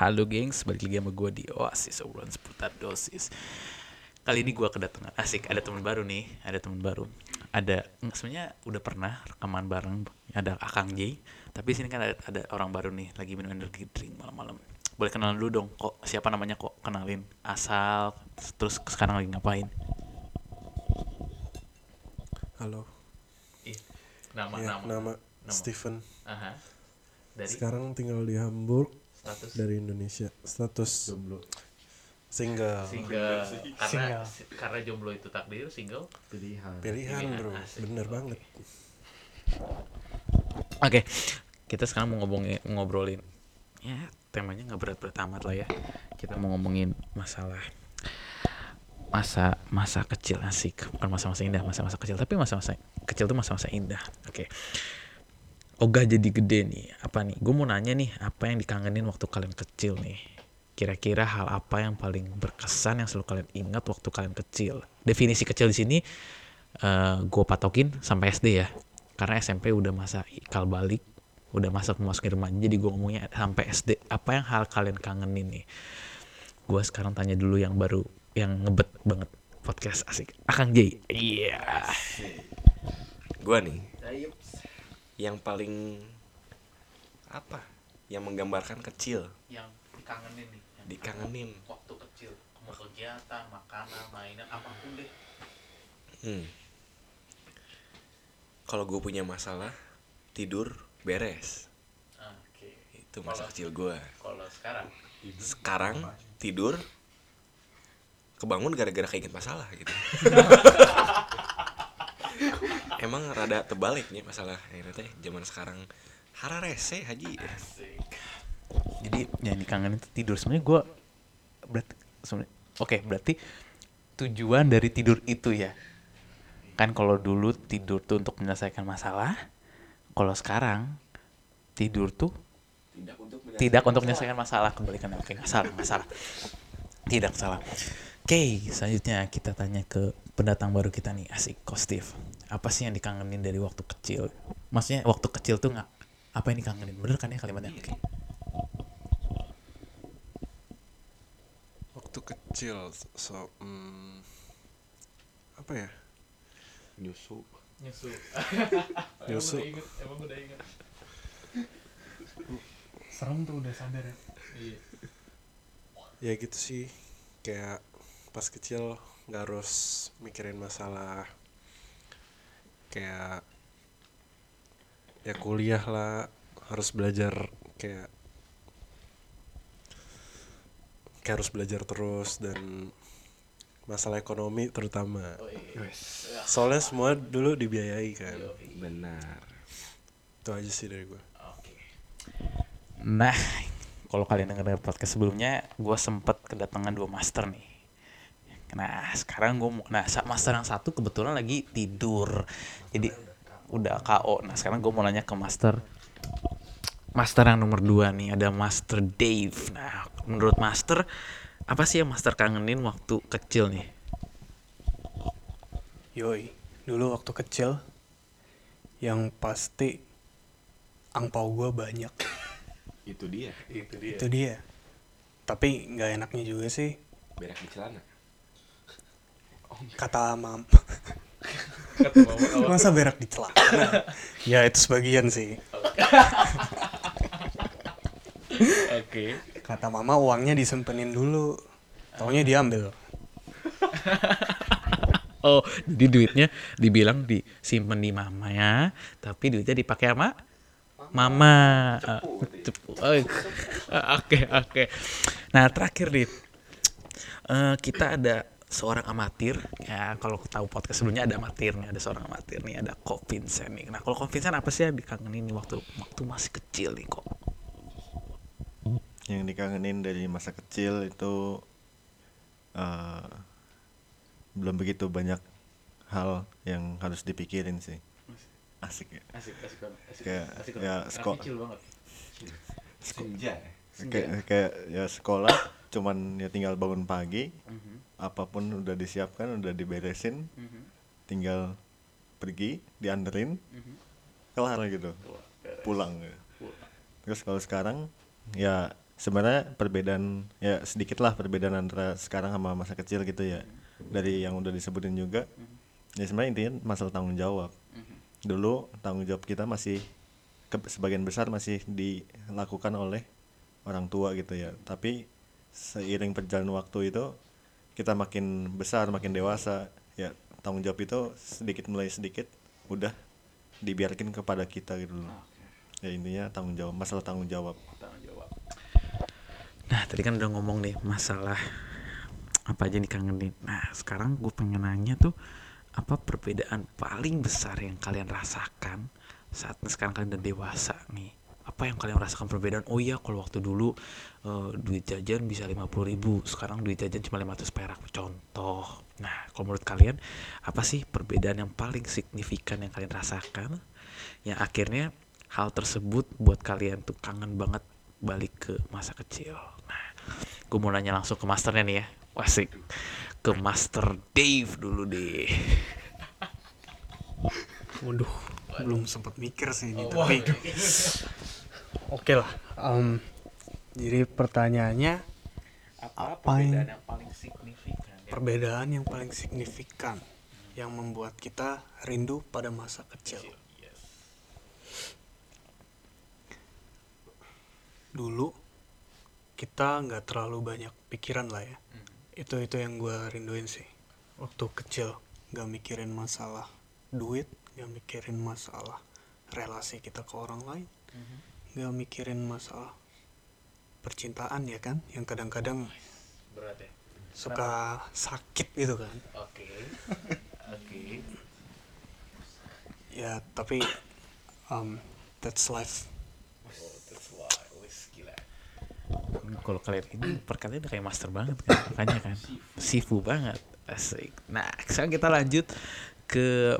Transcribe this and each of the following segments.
Halo gengs, balik lagi sama gue di Oasis obrolan seputar dosis. Kali ini gue kedatangan asik, ada teman baru nih, ada teman baru. Ada sebenarnya udah pernah rekaman bareng, ada Akang J. Tapi sini kan ada, ada orang baru nih, lagi minum energi drink malam-malam. Boleh kenalan dulu dong, kok siapa namanya kok kenalin asal, terus sekarang lagi ngapain? Halo, Nama ya, nama, Steven. Aha. Dari Sekarang tinggal di Hamburg status. Dari Indonesia. Status single. single. Karena karena jomblo itu takdir single. Pilihan. Pilihan Pilihan, bro, asik. bener banget. Oke, kita sekarang mau ngomongin ngobrolin. Ya temanya nggak berat-berat amat lah ya. Kita mau ngomongin masalah masa masa kecil asik. Bukan masa-masa indah masa-masa kecil. Tapi masa-masa kecil tuh masa-masa indah. Oke Oga jadi gede nih. Apa nih? Gue mau nanya nih apa yang dikangenin waktu kalian kecil nih? Kira-kira hal apa yang paling berkesan yang selalu kalian ingat waktu kalian kecil? Definisi kecil di sini eh gue patokin sampai SD ya. Karena SMP udah masa ikal balik udah masuk masukin remaja jadi gue ngomongnya sampai SD apa yang hal kalian kangenin nih? Gue sekarang tanya dulu yang baru yang ngebet banget. Podcast asik. Akang J. Iya. Gua nih yang paling apa? Yang menggambarkan kecil. Yang dikangenin nih. Yang dikangenin. Waktu kecil. Mau kegiatan makanan mainan apa pun deh. Hmm. kalau gue punya masalah tidur beres. Oke. Itu masa Kalau- kecil gue kalau sekarang? Sekarang tidur kebangun gara-gara keinget masalah gitu emang rada terbalik nih masalah ini teh zaman sekarang. Hara rese haji. Jadi yang dikangenin itu tidur. Sebenarnya gue berarti sebenarnya oke berarti tujuan dari tidur itu ya. Kan kalau dulu tidur tuh untuk menyelesaikan masalah kalau sekarang tidur tuh tidak untuk tidak untuk menyelesaikan masalah. Kebalikannya oke nggak salah nggak salah. Tidak salah. Oke selanjutnya kita tanya ke pendatang baru kita nih asik kostif apa sih yang dikangenin dari waktu kecil? Maksudnya waktu kecil tuh nggak apa yang dikangenin? Bener kan ya kalimatnya? Oke. Waktu kecil, so, hmm, apa ya? nyusu. Nyusu. Nyusu. emang udah inget. Serem tuh udah sadar ya. Iya. Ya gitu sih, kayak pas kecil nggak harus mikirin masalah kayak ya kuliah lah harus belajar kayak kayak harus belajar terus dan masalah ekonomi terutama. Soalnya semua dulu dibiayai kan. Benar. Itu aja sih dari gue Oke. Nah, kalau kalian denger podcast sebelumnya, gue sempet kedatangan dua master nih. Nah, sekarang gue mau, nah master yang satu kebetulan lagi tidur, jadi udah KO. Nah, sekarang gue mau nanya ke master, master yang nomor dua nih, ada Master Dave. Nah, menurut master, apa sih yang master kangenin waktu kecil nih? yoi dulu waktu kecil yang pasti angpau gue banyak itu dia Itu dia. itu dia tapi nggak enaknya juga sih berak di celana kata mam Kata mama, masa berak di celana ya itu sebagian sih Oke. kata mama uangnya disempenin dulu taunya diambil Oh, jadi duitnya dibilang disimpan di mama ya, tapi duitnya dipakai sama mama. Eh, cepu. Eh, Oke, oke. Nah, terakhir nih. Eh, kita ada seorang amatir. Ya kalau tahu podcast sebelumnya ada amatir nih ada seorang amatir nih ada Ko Vincent nih. Nah kalau Ko Vincent apa sih yang dikangenin nih waktu waktu masih kecil nih kok? Yang dikangenin dari masa kecil itu eh, belum begitu banyak hal yang harus dipikirin sih. Asik ya. Asik asik banget asik, Kayak, asik ya, banget. sko- kecil banget. Senja kayak kayak ya sekolah cuman ya tinggal bangun pagi. Mhm, apa pun udah disiapkan udah diberesin mhm, tinggal pergi dianterin mhm. kelar gitu. Wah, beres. pulang. Gitu. Terus kalau sekarang ya sebenarnya perbedaan ya sedikit lah perbedaan antara sekarang sama masa kecil gitu ya. Dari yang udah disebutin juga. Ya sebenarnya intinya masalah tanggung jawab. Dulu tanggung jawab kita masih ke- sebagian besar masih dilakukan oleh orang tua gitu ya. Tapi seiring perjalanan waktu itu kita makin besar makin dewasa ya tanggung jawab itu sedikit mulai sedikit udah dibiarkan kepada kita gitu loh ya intinya tanggung jawab masalah tanggung jawab Tanggung jawab. Nah, tadi kan udah ngomong nih masalah apa aja nih kangenin. Nah, sekarang gue pengen nanya tuh apa perbedaan paling besar yang kalian rasakan saat sekarang kalian udah dewasa nih? Apa yang kalian rasakan perbedaan? Oh iya, kalau waktu dulu eh, duit jajan bisa 50.000 ribu, sekarang duit jajan cuma 500 perak. Contoh. Nah, kalau menurut kalian apa sih perbedaan yang paling signifikan yang kalian rasakan? Yang akhirnya hal tersebut buat kalian tuh kangen banget balik ke masa kecil. Nah, gue mau nanya langsung ke masternya nih ya. Wasik. Ke Master Dave dulu deh. Waduh, belum sempat mikir sih ini tapi oke lah. em, jadi pertanyaannya Apa, Apa yang- yang paling signifikan? ya? perbedaan yang paling signifikan yang membuat kita rindu pada masa kecil. Dulu kita nggak terlalu banyak pikiran lah ya. Itu itu yang gue rinduin sih. Waktu kecil nggak mikirin masalah duit, nggak mikirin masalah relasi kita ke orang lain, nggak mikirin masalah percintaan ya kan, yang kadang-kadang Berat ya? suka sakit gitu kan Oke. Oke. ya tapi um, that's life Kalau kalian ini perkataannya udah kayak master banget kan, makanya kan sifu banget, asik. Nah, sekarang kita lanjut ke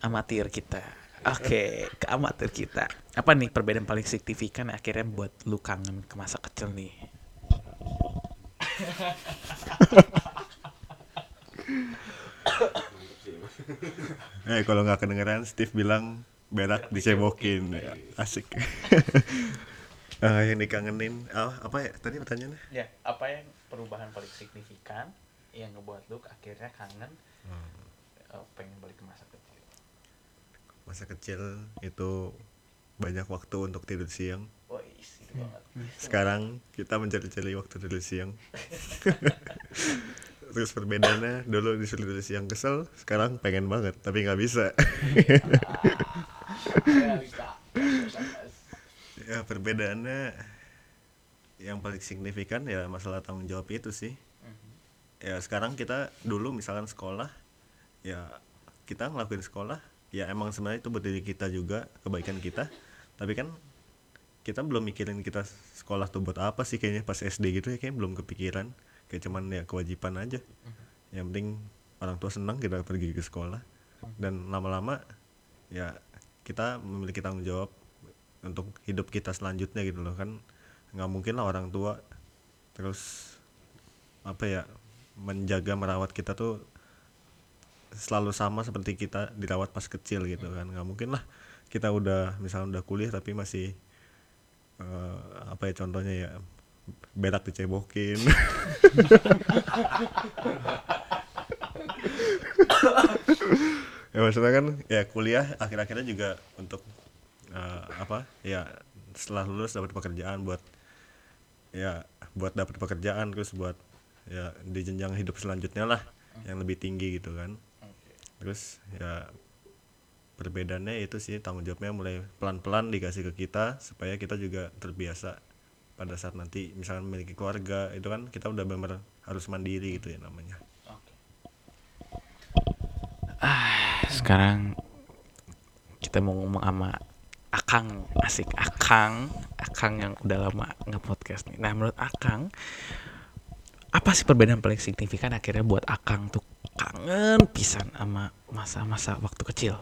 amatir kita. Oke, ke amatir kita. Apa nih perbedaan paling signifikan akhirnya buat lu kangen ke masa kecil nih? eh kalau nggak kedengeran Steve bilang berak dicebokin ya, asik Ah, yang dikangenin ah, apa ya tadi pertanyaannya Ya, apa yang perubahan paling signifikan yang ngebuat lu akhirnya kangen eh, pengen balik ke masa kecil? masa kecil itu banyak waktu untuk tidur siang. Banget. sekarang kita mencari-cari waktu tidur siang. Terus perbedaannya dulu disuruh tidur siang kesel sekarang pengen banget tapi nggak bisa. Ya perbedaannya yang paling signifikan ya masalah tanggung jawab itu sih. Ya sekarang kita dulu misalkan sekolah ya kita ngelakuin sekolah ya emang sebenarnya itu buat diri kita juga kebaikan kita. Tapi kan kita belum mikirin kita sekolah tuh buat apa sih kayaknya pas SD gitu ya kayak belum kepikiran. Kayak cuman ya kewajiban aja. Yang penting orang tua senang kita pergi ke sekolah. Dan lama-lama ya kita memiliki tanggung jawab untuk hidup kita selanjutnya gitu loh kan. Nggak mungkin lah orang tua terus apa ya menjaga merawat kita tuh selalu sama seperti kita dirawat pas kecil gitu kan. Nggak mungkin lah kita udah misalnya udah kuliah tapi masih eh, apa ya contohnya ya berak dicebokin. Ya maksudnya kan ya kuliah akhir-akhirnya juga untuk eh, apa ya setelah lulus dapat pekerjaan buat ya buat dapat pekerjaan terus buat ya di jenjang hidup selanjutnya lah yang lebih tinggi gitu kan terus ya perbedaannya itu sih tanggung jawabnya mulai pelan-pelan dikasih ke kita supaya kita juga terbiasa pada saat nanti misalkan memiliki keluarga itu kan kita udah benar harus mandiri gitu ya namanya. Sekarang kita mau ngomong sama Akang, asik Akang, Akang yang udah lama nge-podcast nih. Nah, menurut Akang apa sih perbedaan paling signifikan akhirnya buat Akang tuh kangen pisan sama masa-masa waktu kecil?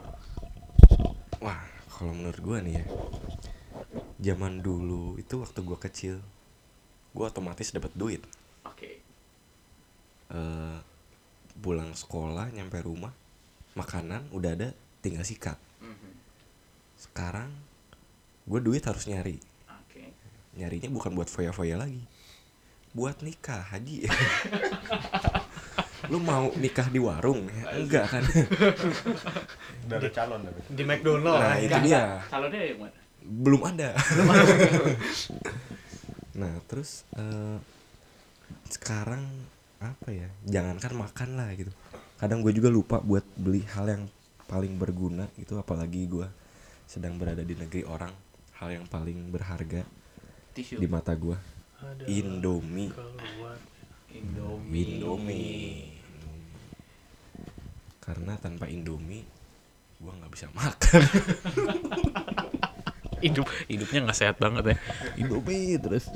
Wah, kalau menurut gua nih ya, zaman dulu itu waktu gua kecil, gua otomatis dapat duit. Oke. Eh, pulang sekolah nyampe rumah, makanan udah ada, tinggal sikat. Sekarang gue duit harus nyari, Oke. nyarinya bukan buat foya-foya lagi buat nikah haji lu mau nikah di warung? Ya? enggak kan? Ada calon tapi. di McDonald. Nah itu dia. calonnya yang mana? Belum ada. Nah terus eh, sekarang apa ya? Jangankan makan lah gitu. Kadang gue juga lupa buat beli hal yang paling berguna itu apalagi gue sedang berada di negeri orang. Hal yang paling berharga tisu. di mata gue Ada Indomie. Indomie. Indomie karena tanpa Indomie gue nggak bisa makan. Hidup hidupnya nggak sehat banget ya. Indomie terus.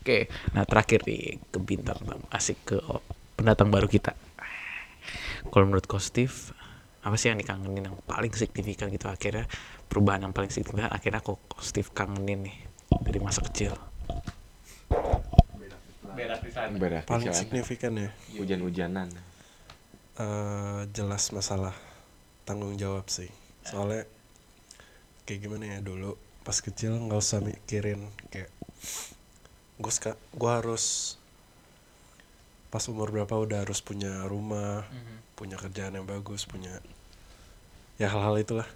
Oke nah terakhir nih ke bintang tamu. Asik ke oh, pendatang baru kita. Kalau menurut Kostif apa sih yang dikangenin yang paling signifikan gitu? Akhirnya perubahan yang paling signifikan akhirnya kok Kostif kangenin nih dari masa kecil. Berak di sana berarti paling signifikan ya? Hujan-hujanan eh, jelas masalah tanggung jawab sih. Soalnya kayak gimana ya dulu pas kecil nggak usah mikirin kayak gue gue harus pas umur berapa udah harus punya rumah punya kerjaan yang bagus punya ya hal-hal itulah.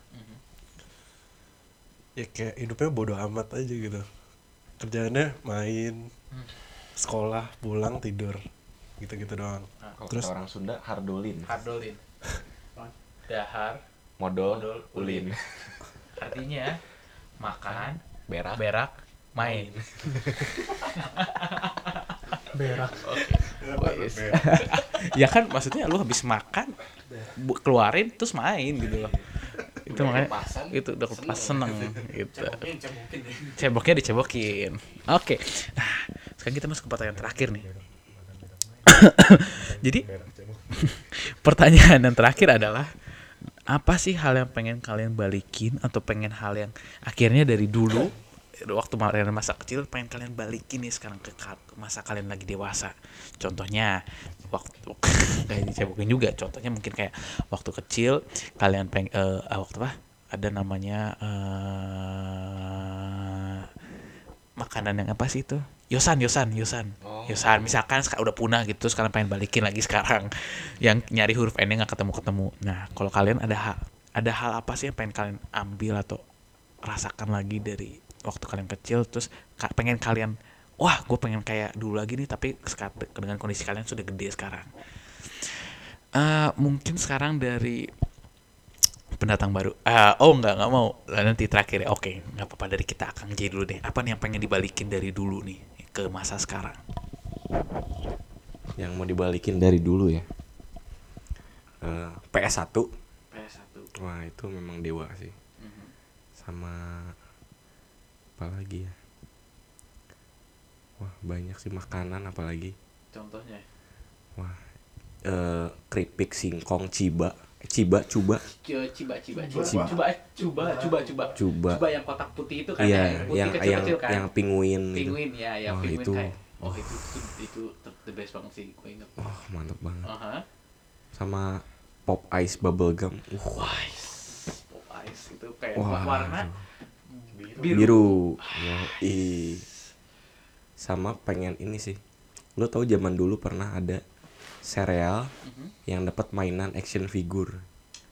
Ya kayak hidupnya bodoh amat aja gitu. Kerjaannya main sekolah pulang tidur gitu-gitu doang. Kalau Terus- kata orang Sunda hardolin. Hardolin. Dahar modal Modal, ulin. artinya makan berak. berak main. Berak. Wes. ya kan maksudnya lu habis makan bu- keluarin terus main gitu loh. Itu makanya itu udah pas seneng. gitu. Ceboknya dicebokin. Oke. Nah sekarang kita masuk ke pertanyaan terakhir nih jadi pertanyaan yang terakhir adalah apa sih hal yang pengen kalian balikin atau pengen hal yang akhirnya dari dulu waktu kalian masa kecil pengen kalian balikin nih sekarang ke masa kalian lagi dewasa? Contohnya waktu kayak dicebokin juga. Contohnya mungkin kayak waktu kecil kalian peng eh, ah, waktu apa? Ada namanya eh makanan yang apa sih itu? Yosan yosan yosan yosan misalkan seka- udah punah gitu sekarang pengen balikin lagi sekarang yang nyari huruf n nggak ketemu ketemu nah kalau kalian ada hal ada hal apa sih yang pengen kalian ambil atau rasakan lagi dari waktu kalian kecil terus pengen kalian wah gue pengen kayak dulu lagi nih tapi sekarang dengan kondisi kalian sudah gede sekarang. Eh mungkin sekarang dari pendatang baru. Eh, oh nggak nggak mau. Nanti terakhir ya. Oke nggak apa-apa. Dari kita akan jadi dulu deh. Apa nih yang pengen dibalikin dari dulu nih ke masa sekarang yang mau dibalikin dari dulu ya. Eh, PS1 PS1 wah itu memang dewa sih. Sama apa lagi ya? Wah banyak sih makanan apalagi. Contohnya? Wah eh keripik singkong ciba. Eh, ciba cuba. Ciba ciba ciba. Ciba. coba coba coba coba Cuba. coba yang kotak putih itu kan iya putih yang yang kecil-kecil kan? yang pinguin gitu Penguin ya, ya Wah, penguin itu. kayak. Oh, itu, itu itu the- best banget sih, gue inget. wah mantap banget Aha. sama pop ice bubble gum uh, Wah, pop ice itu kayak Wah, warna biru. biru Yoi. sama pengen ini sih lo tau zaman dulu pernah ada sereal Mhm. yang dapat mainan action figure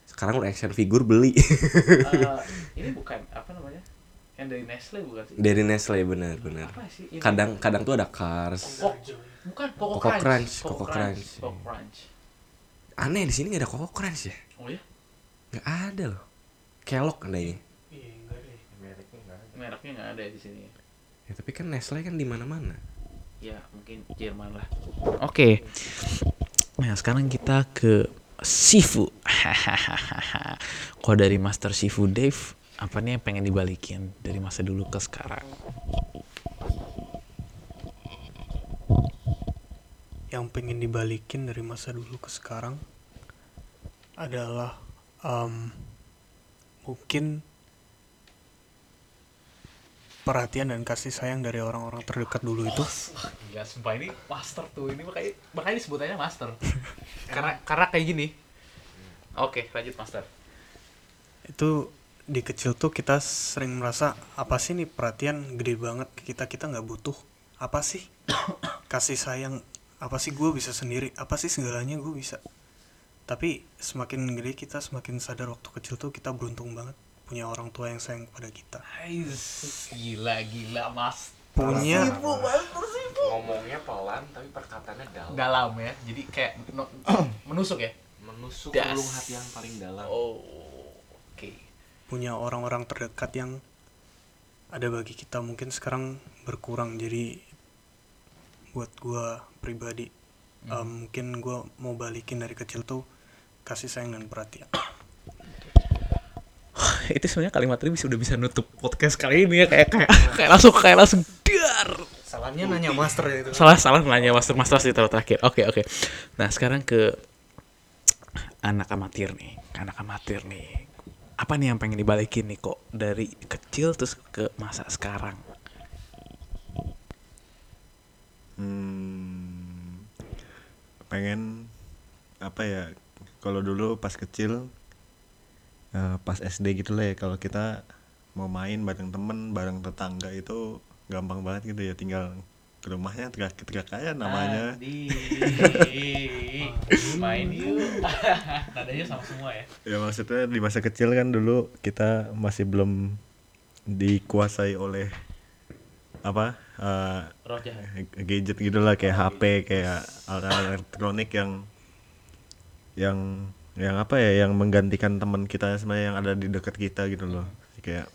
sekarang udah action figure beli Eh, ini bukan apa namanya? Yang dari Nestle bukan sih? dari Nestle bener bener Apa sih? Ini? kadang kadang tuh ada cars Kok, bukan Coco, Coco Crunch. Crunch, Coco Coco Crunch. Crunch. Coco Crunch. aneh di sini nggak ada Coco Crunch ya Oh ya? nggak ada loh kelok adanya iya enggak deh Mereknya nggak ada di sini. ya tapi kan Nestle kan di mana mana Ya, mungkin Jerman lah. Oke. Nah, sekarang kita ke Sifu. Kalau dari Master Sifu Dave, apa nih yang pengen dibalikin dari masa dulu ke sekarang? yang pengen dibalikin dari masa dulu ke sekarang adalah em, mungkin perhatian dan kasih sayang dari orang-orang terdekat dulu itu Ya, sumpah ini master tuh. Ini makanya makanya disebutannya master. karena karena kayak gini. Oke, lanjut master. itu di kecil tuh kita sering merasa apa sih nih perhatian gede banget ke kita kita nggak butuh? Apa sih kasih sayang? Apa sih gue bisa sendiri? Apa sih segalanya gue bisa? Tapi semakin gede kita semakin sadar waktu kecil tuh kita beruntung banget punya orang tua yang sayang pada kita. Ais, gila gila mas. Punya ngomongnya pelan tapi perkataannya dalam. Dalam ya jadi kayak menusuk ya? Menusuk Das. relung hati yang paling dalam. Oh punya orang-orang terdekat yang ada bagi kita mungkin sekarang berkurang. Jadi buat gua pribadi eh, mungkin gua mau balikin dari kecil tuh kasih sayang dan perhatian. Itu sebenarnya kalimat ini bisa udah bisa nutup podcast kali ini ya kayak kayak kayak langsung kayak langsung dar. Salahnya nanya master ya itu. Salah salah nanya master master sih terakhir. Oke oke. Nah sekarang ke anak amatir nih anak amatir nih apa nih yang pengen dibalikin nih kok dari kecil terus ke masa sekarang? Hmm, pengen apa ya kalau dulu pas kecil eh, pas SD gitu lah ya kalau kita mau main bareng temen bareng tetangga itu gampang banget gitu ya tinggal ke rumahnya teriak-teriak aja namanya. Adi, main yuk. Nadanya sama semua ya? Ya maksudnya di masa kecil kan dulu kita masih belum dikuasai oleh apa roh jahat. gadget gitu lah kayak HP kayak alat elektronik yang yang yang apa ya yang menggantikan teman kita sebenarnya yang ada di dekat kita gitu loh. Kayak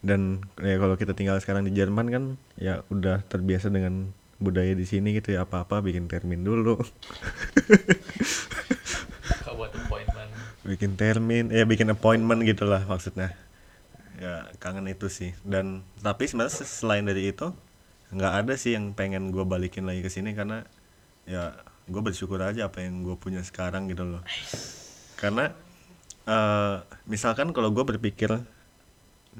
dan ya kalau kita tinggal sekarang di Jerman kan ya udah terbiasa dengan budaya di sini gitu ya. Apa-apa bikin termin dulu. Buat appointment. Bikin termin ya bikin appointment gitulah maksudnya. Ya kangen itu sih. Dan tapi sebenarnya se- selain dari itu nggak ada sih yang pengen gue balikin lagi ke sini karena ya gue bersyukur aja apa yang gue punya sekarang gitu loh. Karena eh misalkan kalau gue berpikir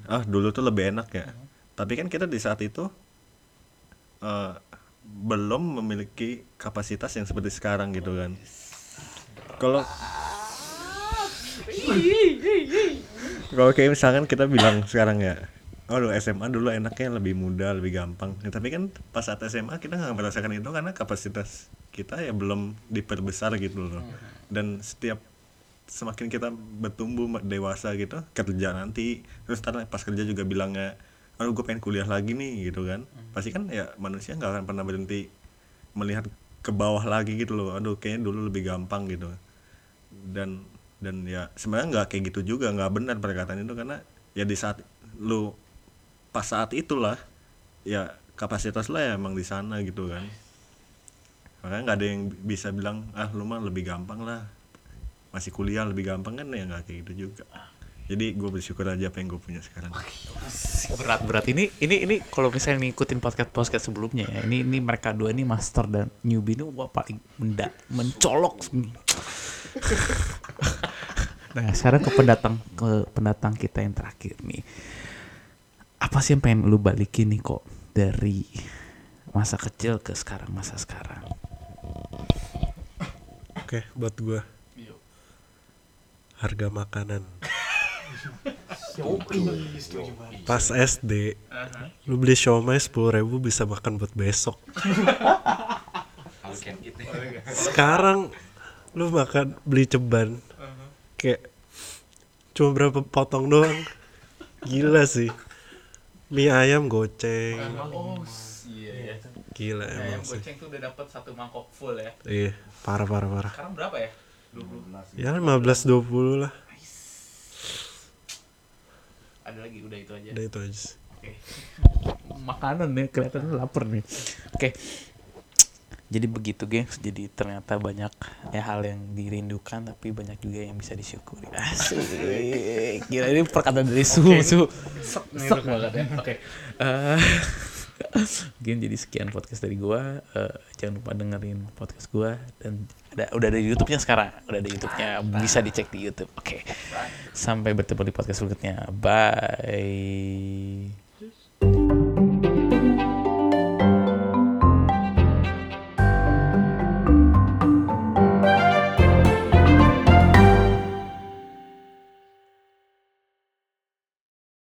ah dulu tuh lebih enak ya. Tapi kan kita di saat itu eh belum memiliki kapasitas yang seperti sekarang gitu kan. Kalau kalau kayak misalkan kita bilang sekarang ya oh lu SMA dulu enaknya lebih mudah lebih gampang. Ya, tapi kan pas saat SMA kita nggak merasakan itu karena kapasitas kita ya belum diperbesar gitu loh. Dan setiap semakin kita bertumbuh dewasa gitu kerja nanti terus ntar pas kerja juga bilangnya aduh gue pengen kuliah lagi nih gitu kan. Pasti kan ya manusia nggak akan pernah berhenti melihat ke bawah lagi gitu loh. Aduh kayaknya dulu lebih gampang gitu. Dan dan ya sebenarnya nggak kayak gitu juga nggak benar perkataan itu karena ya di saat lu pas saat itulah ya kapasitas lo ya emang di sana gitu kan. Makanya nggak ada yang bisa bilang ah lu mah lebih gampang lah masih kuliah lebih gampang kan ya nggak kayak gitu juga. Jadi gue bersyukur aja apa yang gue punya sekarang. Berat berat. Ini ini ini kalau misalnya ngikutin podcast podcast sebelumnya ya ini ini mereka dua ini master dan newbie ini wah paling menda mencolok. Nah sekarang ke pendatang ke pendatang kita yang terakhir nih. Apa sih yang pengen lu balikin nih kok dari masa kecil ke sekarang masa sekarang? Oke, buat gua harga makanan. Pas SD, lu beli siomay sepuluh ribu bisa makan buat besok. Sekarang lu makan beli ceban, kayak cuma berapa potong doang. Gila sih. Mie ayam goceng. oh iya ya Gila emang sih. tuh udah dapat satu mangkok full ya Iya, parah parah parah. sekarang berapa ya 20 Ya 15 20 lah. ada lagi udah itu aja Udah itu aja sih. Oke. Makanan nih kelihatannya lapar nih. Oke. Jadi begitu gengs. Jadi ternyata banyak ya hal yang dirindukan tapi banyak juga yang bisa disyukuri. Asik. Gila ini perkataan dari suhu suhu. Sek banget ya. Oke. Eh, Mungkin jadi sekian podcast dari gua. Eh, jangan lupa dengerin podcast gua dan ada udah ada di YouTube-nya sekarang. Udah ada YouTube-nya. Bisa dicek di YouTube. Oke. Sampai bertemu di podcast berikutnya. Bye.